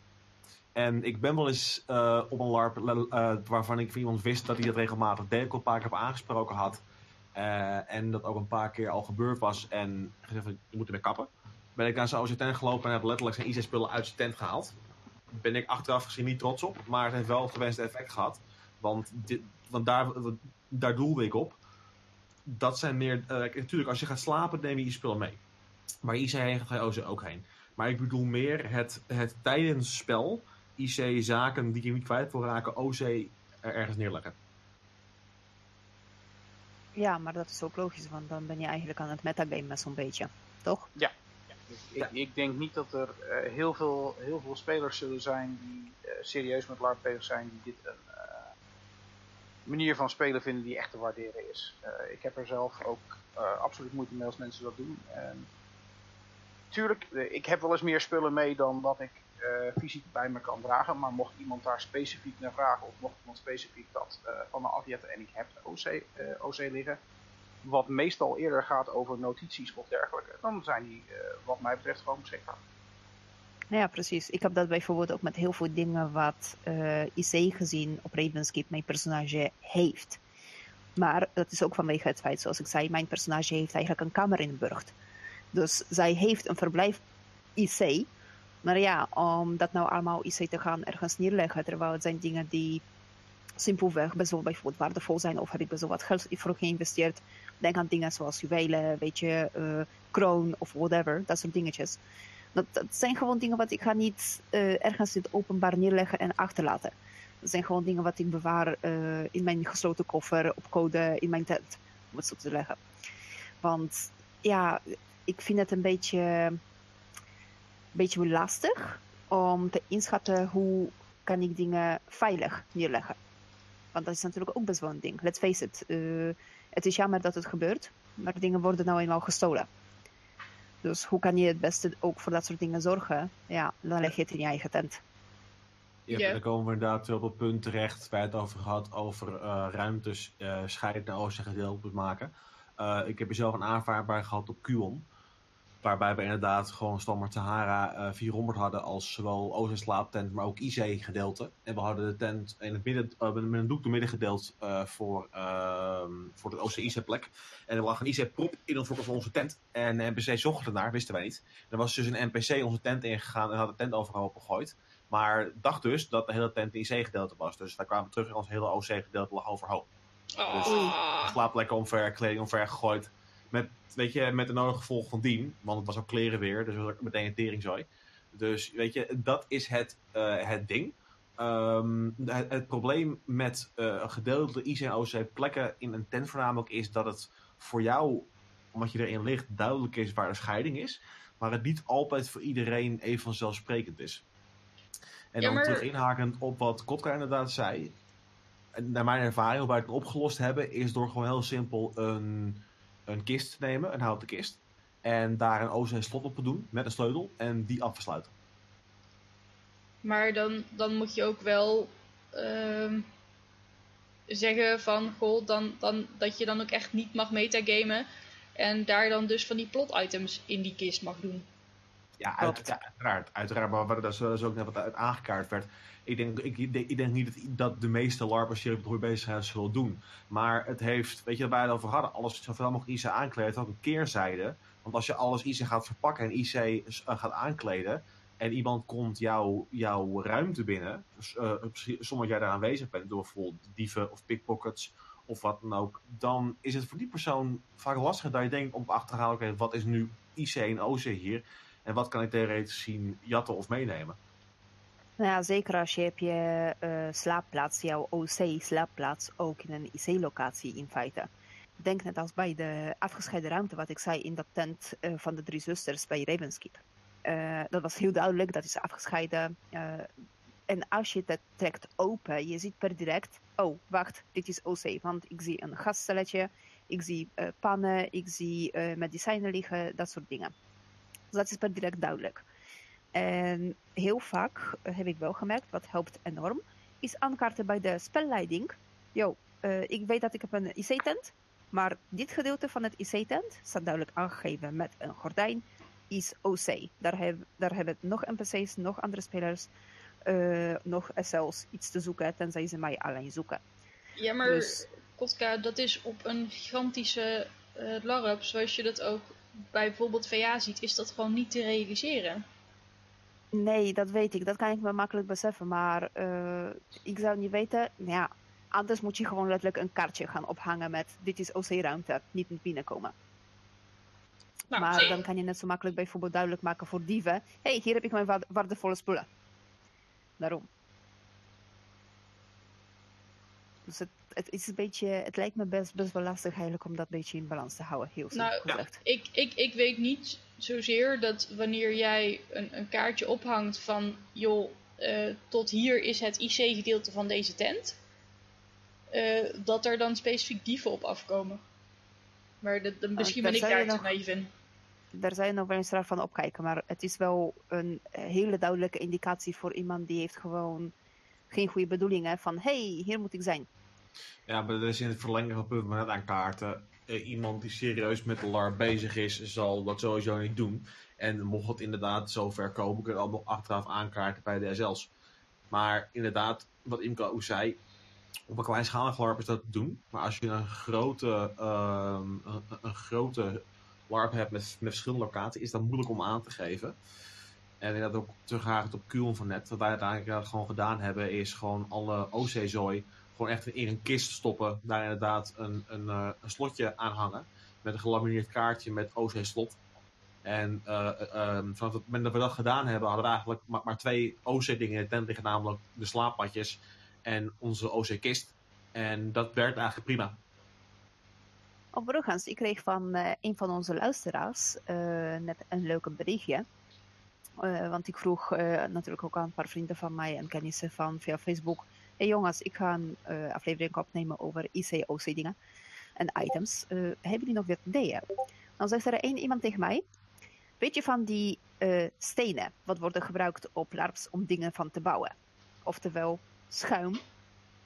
En ik ben wel eens uh, op een LARP waarvan ik van iemand wist dat hij dat regelmatig deed. Een paar keer heb aangesproken had. Uh, en dat ook een paar keer al gebeurd was. En gezegd van, je moet ermee kappen. Ben ik naar zijn OC-tent gelopen en heb letterlijk zijn IC-spullen uit zijn tent gehaald. Ben ik achteraf gezien niet trots op. Maar het heeft wel het gewenste effect gehad. Want, dit, want daar, daar doelde ik op. Dat zijn meer... Uh, natuurlijk, als je gaat slapen, neem je je spullen mee. Maar IC heen gaat je OC ook heen. Maar ik bedoel meer het, het tijdens spel... IC-zaken die je niet kwijt wil raken, OC er ergens neerleggen. Ja, maar dat is ook logisch, want dan ben je eigenlijk aan het metagamen zo'n beetje, toch? Ja. Ik, ik, denk niet dat er uh, heel, veel, heel veel spelers zullen zijn die uh, serieus met LARP bezig zijn, die dit een uh, manier van spelen vinden die echt te waarderen is. ik heb er zelf ook absoluut moeite mee als mensen dat doen. En, tuurlijk, ik heb wel eens meer spullen mee dan dat ik fysiek bij me kan dragen. Maar mocht iemand daar specifiek naar vragen, of mocht iemand specifiek dat uh, van me afjetten en ik heb OC, uh, OC liggen, wat meestal eerder gaat over notities of dergelijke, dan zijn die wat mij betreft gewoon beschikbaar. Nou ja, precies. Ik heb dat bijvoorbeeld ook met heel veel dingen wat IC gezien op Ravenskeep mijn personage heeft. Maar dat is ook vanwege het feit, zoals ik zei, mijn personage heeft eigenlijk een kamer in Burgt. Dus zij heeft een verblijf IC, maar ja, om dat nou allemaal IC te gaan ergens neerleggen, terwijl het zijn dingen die simpelweg best wel bijvoorbeeld waardevol zijn of heb ik best wel wat geld voor geïnvesteerd. Denk aan dingen zoals juwelen, weet je, uh, kroon of whatever, dat soort dingetjes. Dat, zijn gewoon dingen wat ik ga niet uh, ergens in het openbaar neerleggen en achterlaten. Dat zijn gewoon dingen wat ik bewaar uh, in mijn gesloten koffer, op code, in mijn tent, om het zo te leggen. Want ja, ik vind het een beetje, beetje lastig om te inschatten hoe kan ik dingen veilig neerleggen. Want dat is natuurlijk ook best wel een ding. Let's face it. Uh, het is jammer dat het gebeurt, maar dingen worden nou eenmaal gestolen. Dus hoe kan je het beste ook voor dat soort dingen zorgen? Ja, dan leg je het in je eigen tent. Ja, yeah. dan komen we inderdaad op het punt terecht waar het over gehad over uh, ruimtes uh, scheiden naar oosten gedeeld moet maken. Uh, ik heb zelf een aanvaardbaar gehad op QON. Waarbij we inderdaad gewoon standaard Sahara uh, 400 hadden als zowel Oost- en slaaptent, maar ook IC gedeelte. En we hadden de tent in het midden, uh, met een doek door midden gedeeld uh, voor, voor de OC-IC plek. En er lag een IC prop in ons van onze tent. En de NPC zocht ernaar, wisten wij niet. Er was dus een NPC onze tent ingegaan en had de tent overhoop gegooid. Maar dacht dus dat de hele tent een IC-gedeelte was. Dus wij kwamen terug en ons hele OC-gedeelte lag overhoop. Oh. Dus slaapplekken omver, kleding omver gegooid. Met, weet je, met de nodige gevolg van dien. Want het was ook kleren weer. Dus was ook meteen een teringzooi. Dus weet je, dat is het, uh, het ding. Um, het, het, probleem met uh, gedeelde IC en OC plekken in een tent voornamelijk is dat het voor jou, omdat je erin ligt, duidelijk is waar de scheiding is. Maar het niet altijd voor iedereen even vanzelfsprekend is. En dan maar... terug inhakend op wat Kotka inderdaad zei. Naar mijn ervaring, hoe wij het opgelost hebben, is door gewoon heel simpel een een kist nemen, een houten kist. En daar een OC slot op doen met een sleutel en die af te sluiten. Maar dan, dan moet je ook wel uh, zeggen van, goh, dan, dan, dat je dan ook echt niet mag metagamen. En daar dan dus van die plot items in die kist mag doen. Ja, uit, ja uiteraard. Uiteraard, maar wat er dus ook net wat uit aangekaart werd. Ik denk, ik, ik denk niet dat, dat de meeste LARPers die er bezig zijn zullen doen. Maar het heeft, weet je, waar wij het over hadden, alles zoveel mogelijk IC aankleden, ook een keerzijde. Want als je alles IC gaat verpakken en IC uh, gaat aankleden, en iemand komt jou, jouw ruimte binnen, dus, uh, zonder jij daar aanwezig bent, door bijvoorbeeld dieven of pickpockets of wat dan ook, dan is het voor die persoon vaak lastiger dat je denkt om achter te halen, oké, okay, wat is nu IC en OC hier? En wat kan ik theoretisch zien jatten of meenemen? Nou ja, zeker als je hebt je uh, slaapplaats, jouw OC-slaapplaats, ook in een IC-locatie in feite. Denk net als bij de afgescheiden ruimte, wat ik zei in dat tent uh, van de drie zusters bij Ravenskeep. Uh, dat was heel duidelijk, dat is afgescheiden. en als je het trekt open, je ziet per direct, oh wacht, dit is OC, want ik zie een gasstelletje, ik zie pannen, ik zie medicijnen liggen, dat soort dingen. Dus dat is per direct duidelijk. En heel vaak heb ik wel gemerkt, wat helpt enorm, is aankaarten bij de spelleiding. Yo, uh, ik weet dat ik heb een IC-tent, maar dit gedeelte van het IC-tent staat duidelijk aangegeven met een gordijn, is OC. Daar, heb, daar hebben nog NPC's, nog andere spelers, uh, nog SL's iets te zoeken, tenzij ze mij alleen zoeken. Ja, maar dus... Kotka, dat is op een gigantische uh, LARP, zoals je dat ook bij bijvoorbeeld VA ziet, is dat gewoon niet te realiseren. Nee, dat weet ik. Dat kan ik me makkelijk beseffen. Maar uh, ik zou niet weten. Nou ja, anders moet je gewoon letterlijk een kaartje gaan ophangen met dit is OC-ruimte, niet binnenkomen. Nou, maar dan kan je net zo makkelijk bijvoorbeeld duidelijk maken voor dieven. Hé, hey, hier heb ik mijn waardevolle spullen. Daarom. Dus het, het, is een beetje, het lijkt me best, best wel lastig eigenlijk om dat een beetje in balans te houden. Heel nou, gezegd. Ik, ik, ik weet niet zozeer dat wanneer jij een, een kaartje ophangt van joh, uh, tot hier is het IC-gedeelte van deze tent. Uh, dat er dan specifiek dieven op afkomen. Maar dat, dat, misschien ben ik daar te naïef in. Daar zou je nog wel eens raar van opkijken. Maar het is wel een hele duidelijke indicatie voor iemand die heeft gewoon geen goede bedoelingen. Van hé, hey, hier moet ik zijn. Ja, maar dat is in het verlengen van het punt met aan kaarten. Eh, iemand die serieus met de LAR bezig is, zal dat sowieso niet doen. En mocht het inderdaad zover komen, kun je het allemaal achteraf aankaarten bij de SL's. Maar inderdaad, wat Imka ook zei, op een kleinschalig LARP is dat te doen. Maar als je een grote, uh, een, grote LARP hebt met, met verschillende locaties, is dat moeilijk om aan te geven. En inderdaad ook terughakend op Kuhn van net. Wat wij uiteindelijk gewoon gedaan hebben, is gewoon alle OC-zooi gewoon echt in een kist stoppen. Daar inderdaad een, een, eh, een slotje aan hangen. Met een gelamineerd kaartje met OC-slot. En eh, eh, ehm, vanaf het moment dat we dat gedaan hebben, hadden we eigenlijk maar, maar twee OC-dingen in de tent liggen. Namelijk de slaapmatjes en onze OC-kist. En dat werkt eigenlijk prima. Overigens, ik kreeg van een van onze luisteraars net een leuke berichtje. Want ik vroeg natuurlijk ook aan een paar vrienden van mij en kennissen van via Facebook. Hey jongens, ik ga een eh, aflevering opnemen over ICOC dingen en items. Eh, hebben jullie nog wat ideeën? Dan zegt er één iemand tegen mij. Weet je van die eh, stenen, wat worden gebruikt op LARPs om dingen van te bouwen? Oftewel schuim,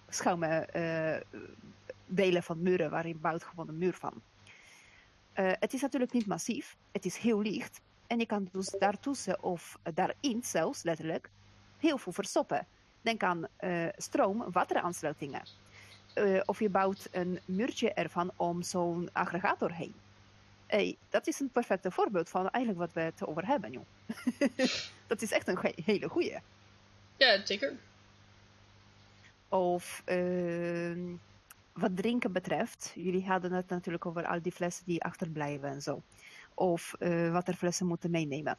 schuimen delen van muren waarin bouwt gewoon een muur van. Het is natuurlijk niet massief, het is heel licht. En je kan dus daartussen of daarin zelfs letterlijk heel veel verstoppen. Denk aan eh, stroom, wateraansluitingen. Eh, of je bouwt een muurtje ervan om zo'n aggregator heen. Hey, dat is een perfecte voorbeeld van eigenlijk wat we het over hebben, joh. dat is echt een ge- hele goeie. Ja, zeker. Of ehm, wat drinken betreft, jullie hadden het natuurlijk over al die flessen die achterblijven en zo. Of eh waterflessen moeten meenemen.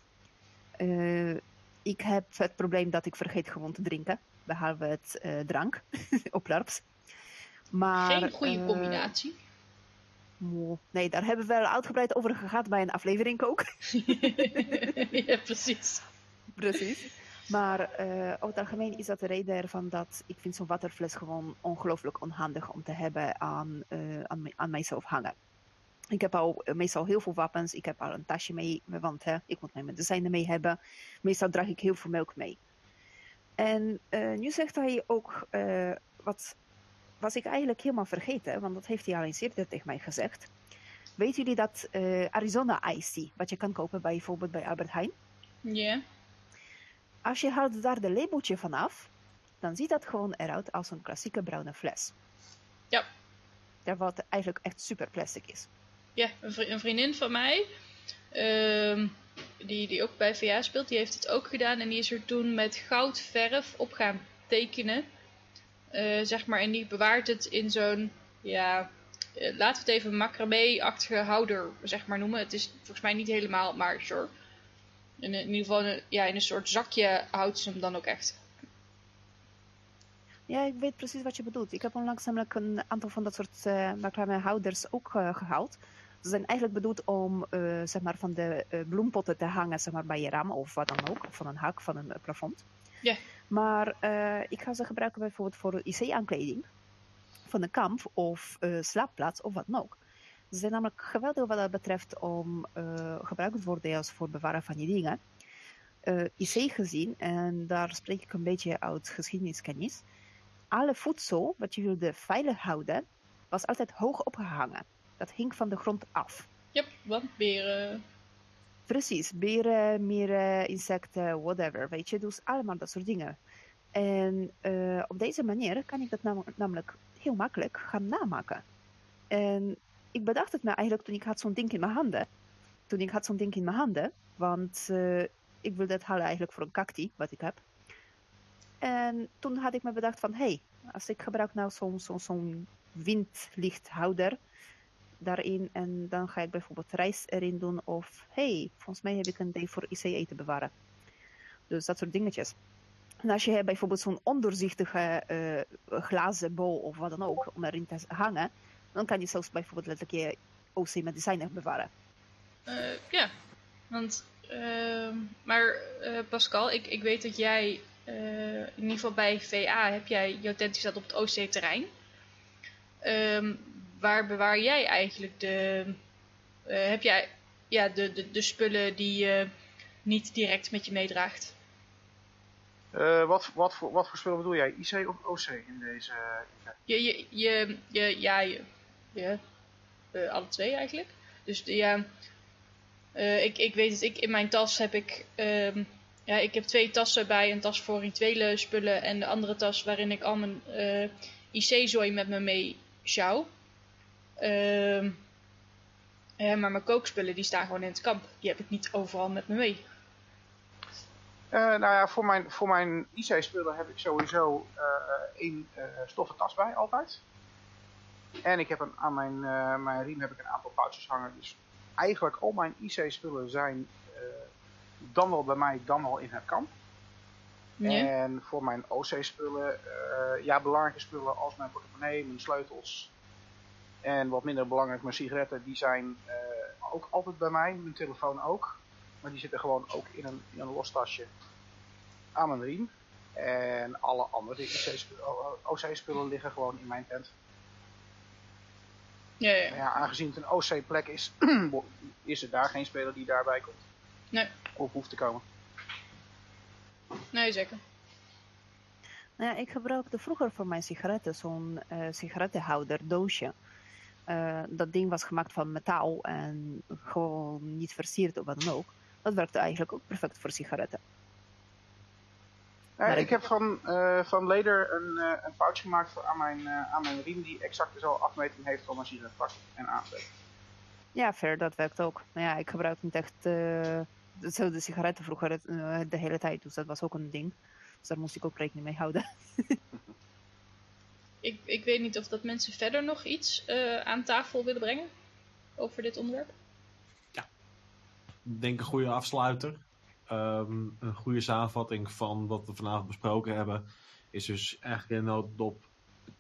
Ik heb het probleem dat ik vergeet gewoon te drinken, behalve het eh, drank op LARPs. Maar, Geen goede eh, combinatie. nee, daar hebben we wel uitgebreid over gehad bij een aflevering ook. ja, precies. Precies. Maar eh, over het algemeen is dat de reden ervan dat ik vind zo'n waterfles gewoon ongelooflijk onhandig om te hebben aan, aan, aan mijzelf hangen. Ik heb al meestal heel veel wapens. Ik heb al een tasje mee, want hè, ik moet mijn medicijnen mee hebben. Meestal draag ik heel veel melk mee. En eh, nu zegt hij ook, eh, wat was ik eigenlijk helemaal vergeten, want dat heeft hij al eens eerder tegen mij gezegd. Weten jullie dat eh, Arizona Tea, wat je kan kopen bij, bijvoorbeeld bij Albert Heijn? Ja. Als je haalt daar de labeltje vanaf, dan ziet dat gewoon eruit als een klassieke bruine fles. Ja. Ja, wat eigenlijk echt super plastic is. Ja, een vriendin van mij, ehm, die, die ook bij VA speelt, die heeft het ook gedaan. En die is er toen met goudverf op gaan tekenen. Eh, zeg maar, en die bewaart het in zo'n, ja, eh, laten we het even macramé-achtige houder, zeg maar, noemen. Het is volgens mij niet helemaal, maar sure. In, in ieder geval, een- ja, in een soort zakje houdt ze hem dan ook echt. Ja, ik weet precies wat je bedoelt. Ik heb onlangs namelijk een aantal van dat soort uh, macrame houders ook gehaald. Ze zijn eigenlijk bedoeld om uh, zeg maar van de uh, bloempotten te hangen zeg maar, bij je raam of wat dan ook. Of van een hak, van een plafond. Ja. Maar ik ga ze gebruiken bijvoorbeeld voor IC-aankleding. Van een kamp of slaapplaats of wat dan ook. Ze zijn namelijk geweldig wat dat betreft om gebruikt te worden als voor bewaren van je dingen. Uh, IC gezien, en daar spreek ik een beetje uit geschiedeniskennis. Alle voedsel wat je wilde veilig houden, was altijd hoog opgehangen. Dat hing van de grond af. Ja, want beren. Precies, beren, mieren, insecten, whatever, weet je. Dus allemaal dat soort dingen. En uh, op deze manier kan ik dat nam namelijk heel makkelijk gaan namaken. En ik bedacht het me eigenlijk toen ik had zo'n ding in mijn handen. Toen ik had zo'n ding in mijn handen, want uh, ik wilde het halen eigenlijk voor een cacti, wat ik heb. En toen had ik me bedacht van, hé, hey, als ik gebruik nou zo'n zo, zo windlichthouder daarin en dan ga ik bijvoorbeeld rijst erin doen of, hey, volgens mij heb ik een idee voor ICE te bewaren. Dus dat soort dingetjes. En als je bijvoorbeeld zo'n ondoorzichtige uh, glazen bol of wat dan ook om erin te hangen, dan kan je zelfs bijvoorbeeld letterlijk je OC-medicijnen bewaren. Uh, ja, want, uh, maar uh, Pascal, ik, ik weet dat jij, in ieder geval bij VA, heb jij jouw tent gezet op het OC-terrein. Um, waar bewaar jij eigenlijk de, heb jij ja, de, de, de spullen die je niet direct met je meedraagt? Uh, wat, wat, voor, wat voor spullen bedoel jij? IC of OC in deze? Je, je, je, je ja, je, ja uh, alle twee eigenlijk. Dus ja, uh, ik, ik weet het, ik, in mijn tas heb ik, um, ja, ik heb twee tassen bij, een tas voor rituele spullen en de andere tas waarin ik al mijn IC-zooi met me mee sjouw. Um, ja, maar mijn kookspullen die staan gewoon in het kamp. Die heb ik niet overal met me mee. Eh, nou ja, voor mijn, voor mijn IC-spullen heb ik sowieso eh, één eh, stoffen tas bij, altijd. En ik heb een, aan mijn, mijn riem heb ik een aantal pouches hangen. Dus eigenlijk al mijn IC-spullen zijn dan wel bij mij, dan wel in het kamp. En voor mijn OC-spullen, ja, belangrijke spullen als mijn portemonnee, mijn sleutels. En wat minder belangrijk, mijn sigaretten, die zijn eh, ook altijd bij mij. Mijn telefoon ook. Maar die zitten gewoon ook in een, in een los tasje aan mijn riem. En alle andere OC-spullen liggen gewoon in mijn tent. Ja, ja. Ja, aangezien het een OC-plek is, is er daar geen speler die daarbij komt. Nee. Of hoeft te komen. Nee, zeker. Nou ja, ik gebruikte vroeger voor mijn sigaretten zo'n eh sigarettenhouder doosje. Eh, dat ding was gemaakt van metaal en gewoon niet versierd of wat dan ook. Dat werkte eigenlijk ook perfect voor sigaretten. Ja, Maar ik ik- heb van, eh, van Leder een, eh, een pouch gemaakt voor aan, mijn, eh, aan mijn riem die exact dezelfde afmeting heeft om een sigaret te pakken en aan te steken. Ja, fair, dat werkt ook. Nou ja, ik gebruik niet echt eh, dezelfde sigaretten vroeger eh, de hele tijd, dus dat was ook een ding. Dus daar moest ik ook rekening mee houden. Ik, ik weet niet of dat mensen verder nog iets eh, aan tafel willen brengen over dit onderwerp. Ik denk een goede afsluiter. Ehm, een goede samenvatting van wat we vanavond besproken hebben. Is dus eigenlijk in notendop.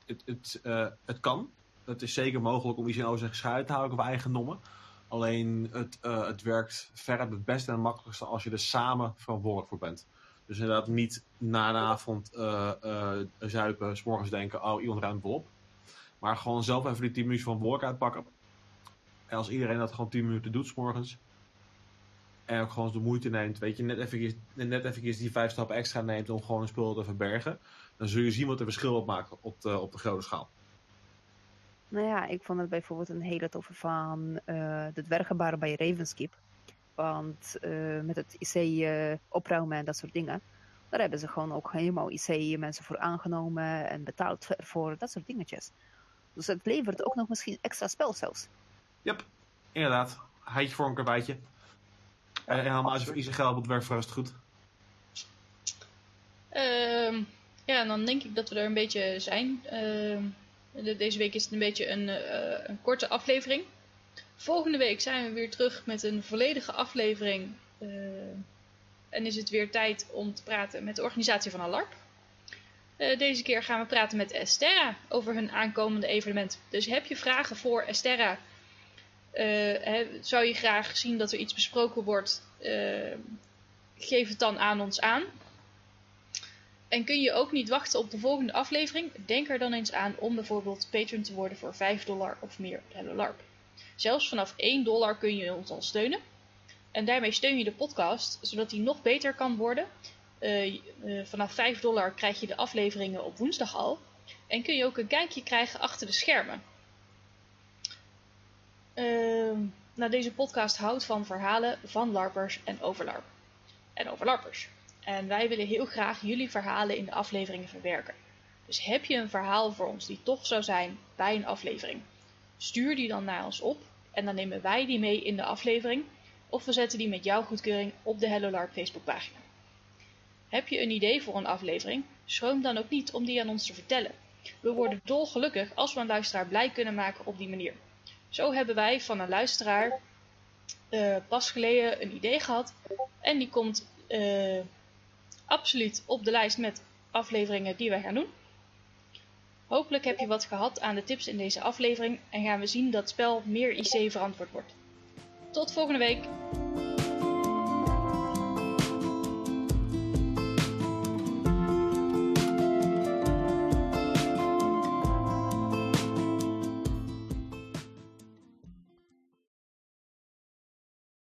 Het, het, eh, het kan. Het is zeker mogelijk om ICO zich schuil te houden eigen nommen. Alleen het, eh, het werkt verder het beste en het makkelijkste als je er samen verantwoordelijk voor bent. Dus inderdaad niet na een avond eh, eh, zuipen, 's morgens denken, oh iemand ruimt op. Maar gewoon zelf even die 10 minuten van work uitpakken. En als iedereen dat gewoon 10 minuten doet, 's morgens. En ook gewoon de moeite neemt, weet je, net even, net die vijf stappen extra neemt om gewoon een spul te verbergen. Dan zul je zien wat er verschil op maakt op de, op de grote schaal. Nou ja, ik vond het bijvoorbeeld een hele toffe van eh de dwergenbaren bij Ravenskeep. Want eh, met het IC eh, opruimen en dat soort dingen, daar hebben ze gewoon ook helemaal IC mensen voor aangenomen en betaald voor dat soort dingetjes. Dus het levert ook nog misschien extra spel zelfs. Yep, inderdaad. Heitje voor een karweitje. En helemaal als je voor ieder geld op het werk voor het goed. Ehm, ja, en dan denk ik dat we er een beetje zijn. Ehm, de- deze week is het een beetje een, eh, een korte aflevering. Volgende week zijn we weer terug met een volledige aflevering. eh, en is het weer tijd om te praten met de organisatie van Alarp. Eh, deze keer gaan we praten met Esterra over hun aankomende evenement. Dus heb je vragen voor Esterra? eh, zou je graag zien dat er iets besproken wordt? geef het dan aan ons aan. En kun je ook niet wachten op de volgende aflevering? Denk er dan eens aan om bijvoorbeeld patron te worden voor 5 dollar of meer Hello LARP. Zelfs vanaf 1 dollar kun je ons al steunen. En daarmee steun je de podcast, zodat die nog beter kan worden. Eh, eh, vanaf 5 dollar krijg je de afleveringen op woensdag al. En kun je ook een kijkje krijgen achter de schermen. Ehm, nou, deze podcast houdt van verhalen van LARPers en over LARP. En over LARPers. En wij willen heel graag jullie verhalen in de afleveringen verwerken. Dus heb je een verhaal voor ons die tof zou zijn bij een aflevering? Stuur die dan naar ons op en dan nemen wij die mee in de aflevering. Of we zetten die met jouw goedkeuring op de Hello LARP Facebookpagina. Heb je een idee voor een aflevering? Schroom dan ook niet om die aan ons te vertellen. We worden dolgelukkig als we een luisteraar blij kunnen maken op die manier. Zo hebben wij van een luisteraar eh, pas geleden een idee gehad. En die komt eh, absoluut op de lijst met afleveringen die wij gaan doen. Hopelijk heb je wat gehad aan de tips in deze aflevering en gaan we zien dat spel meer IC verantwoord wordt. Tot volgende week!